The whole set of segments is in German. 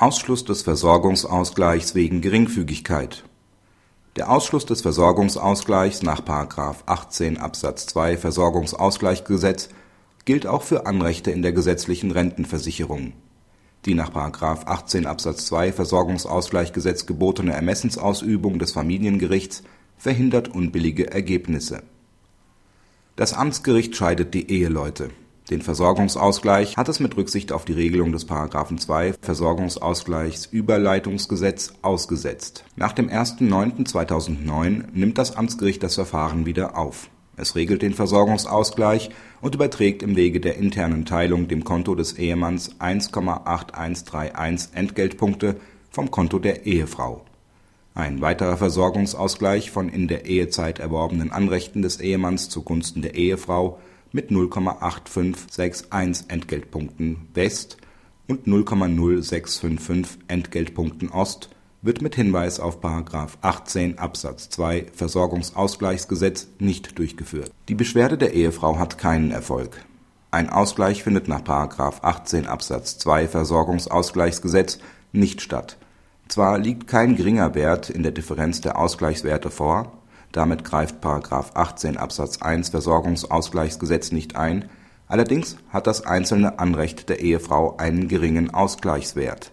Ausschluss des Versorgungsausgleichs wegen Geringfügigkeit Der Ausschluss des Versorgungsausgleichs nach § 18 Absatz 2 Versorgungsausgleichsgesetz gilt auch für Anrechte in der gesetzlichen Rentenversicherung. Die nach § 18 Absatz 2 Versorgungsausgleichsgesetz gebotene Ermessensausübung des Familiengerichts verhindert unbillige Ergebnisse. Das Amtsgericht scheidet die Eheleute den Versorgungsausgleich hat es mit Rücksicht auf die Regelung des § 2 Versorgungsausgleichsüberleitungsgesetz ausgesetzt. Nach dem 1.9.2009 nimmt das Amtsgericht das Verfahren wieder auf. Es regelt den Versorgungsausgleich und überträgt im Wege der internen Teilung dem Konto des Ehemanns 1,8131 Entgeltpunkte vom Konto der Ehefrau. Ein weiterer Versorgungsausgleich von in der Ehezeit erworbenen Anrechten des Ehemanns zugunsten der Ehefrau mit 0,8561 Entgeltpunkten West und 0,0655 Entgeltpunkten Ost wird mit Hinweis auf § 18 Absatz 2 Versorgungsausgleichsgesetz nicht durchgeführt. Die Beschwerde der Ehefrau hat keinen Erfolg. Ein Ausgleich findet nach § 18 Absatz 2 Versorgungsausgleichsgesetz nicht statt. Zwar liegt kein geringer Wert in der Differenz der Ausgleichswerte vor damit greift § 18 Absatz 1 Versorgungsausgleichsgesetz nicht ein, allerdings hat das einzelne Anrecht der Ehefrau einen geringen Ausgleichswert.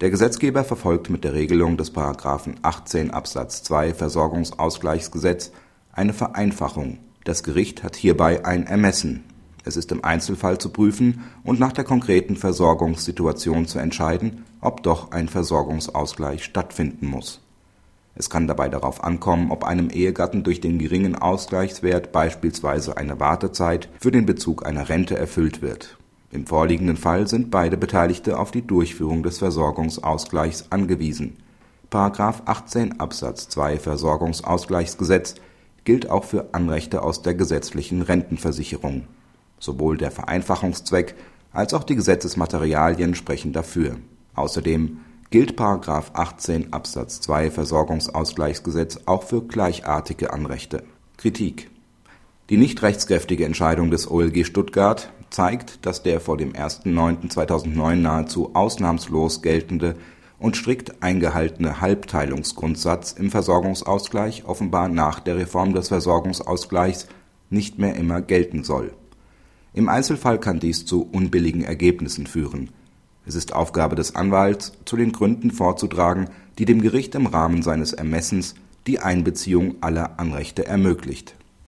Der Gesetzgeber verfolgt mit der Regelung des § 18 Absatz 2 Versorgungsausgleichsgesetz eine Vereinfachung. Das Gericht hat hierbei ein Ermessen. Es ist im Einzelfall zu prüfen und nach der konkreten Versorgungssituation zu entscheiden, ob doch ein Versorgungsausgleich stattfinden muss es kann dabei darauf ankommen, ob einem Ehegatten durch den geringen Ausgleichswert beispielsweise eine Wartezeit für den Bezug einer Rente erfüllt wird. Im vorliegenden Fall sind beide Beteiligte auf die Durchführung des Versorgungsausgleichs angewiesen. § 18 Absatz 2 Versorgungsausgleichsgesetz gilt auch für Anrechte aus der gesetzlichen Rentenversicherung. Sowohl der Vereinfachungszweck als auch die Gesetzesmaterialien sprechen dafür. Außerdem gilt § 18 Absatz 2 Versorgungsausgleichsgesetz auch für gleichartige Anrechte. Kritik Die nicht rechtskräftige Entscheidung des OLG Stuttgart zeigt, dass der vor dem 1.9.2009 nahezu ausnahmslos geltende und strikt eingehaltene Halbteilungsgrundsatz im Versorgungsausgleich offenbar nach der Reform des Versorgungsausgleichs nicht mehr immer gelten soll. Im Einzelfall kann dies zu unbilligen Ergebnissen führen es ist Aufgabe des Anwalts, zu den Gründen vorzutragen, die dem Gericht im Rahmen seines Ermessens die Einbeziehung aller Anrechte ermöglicht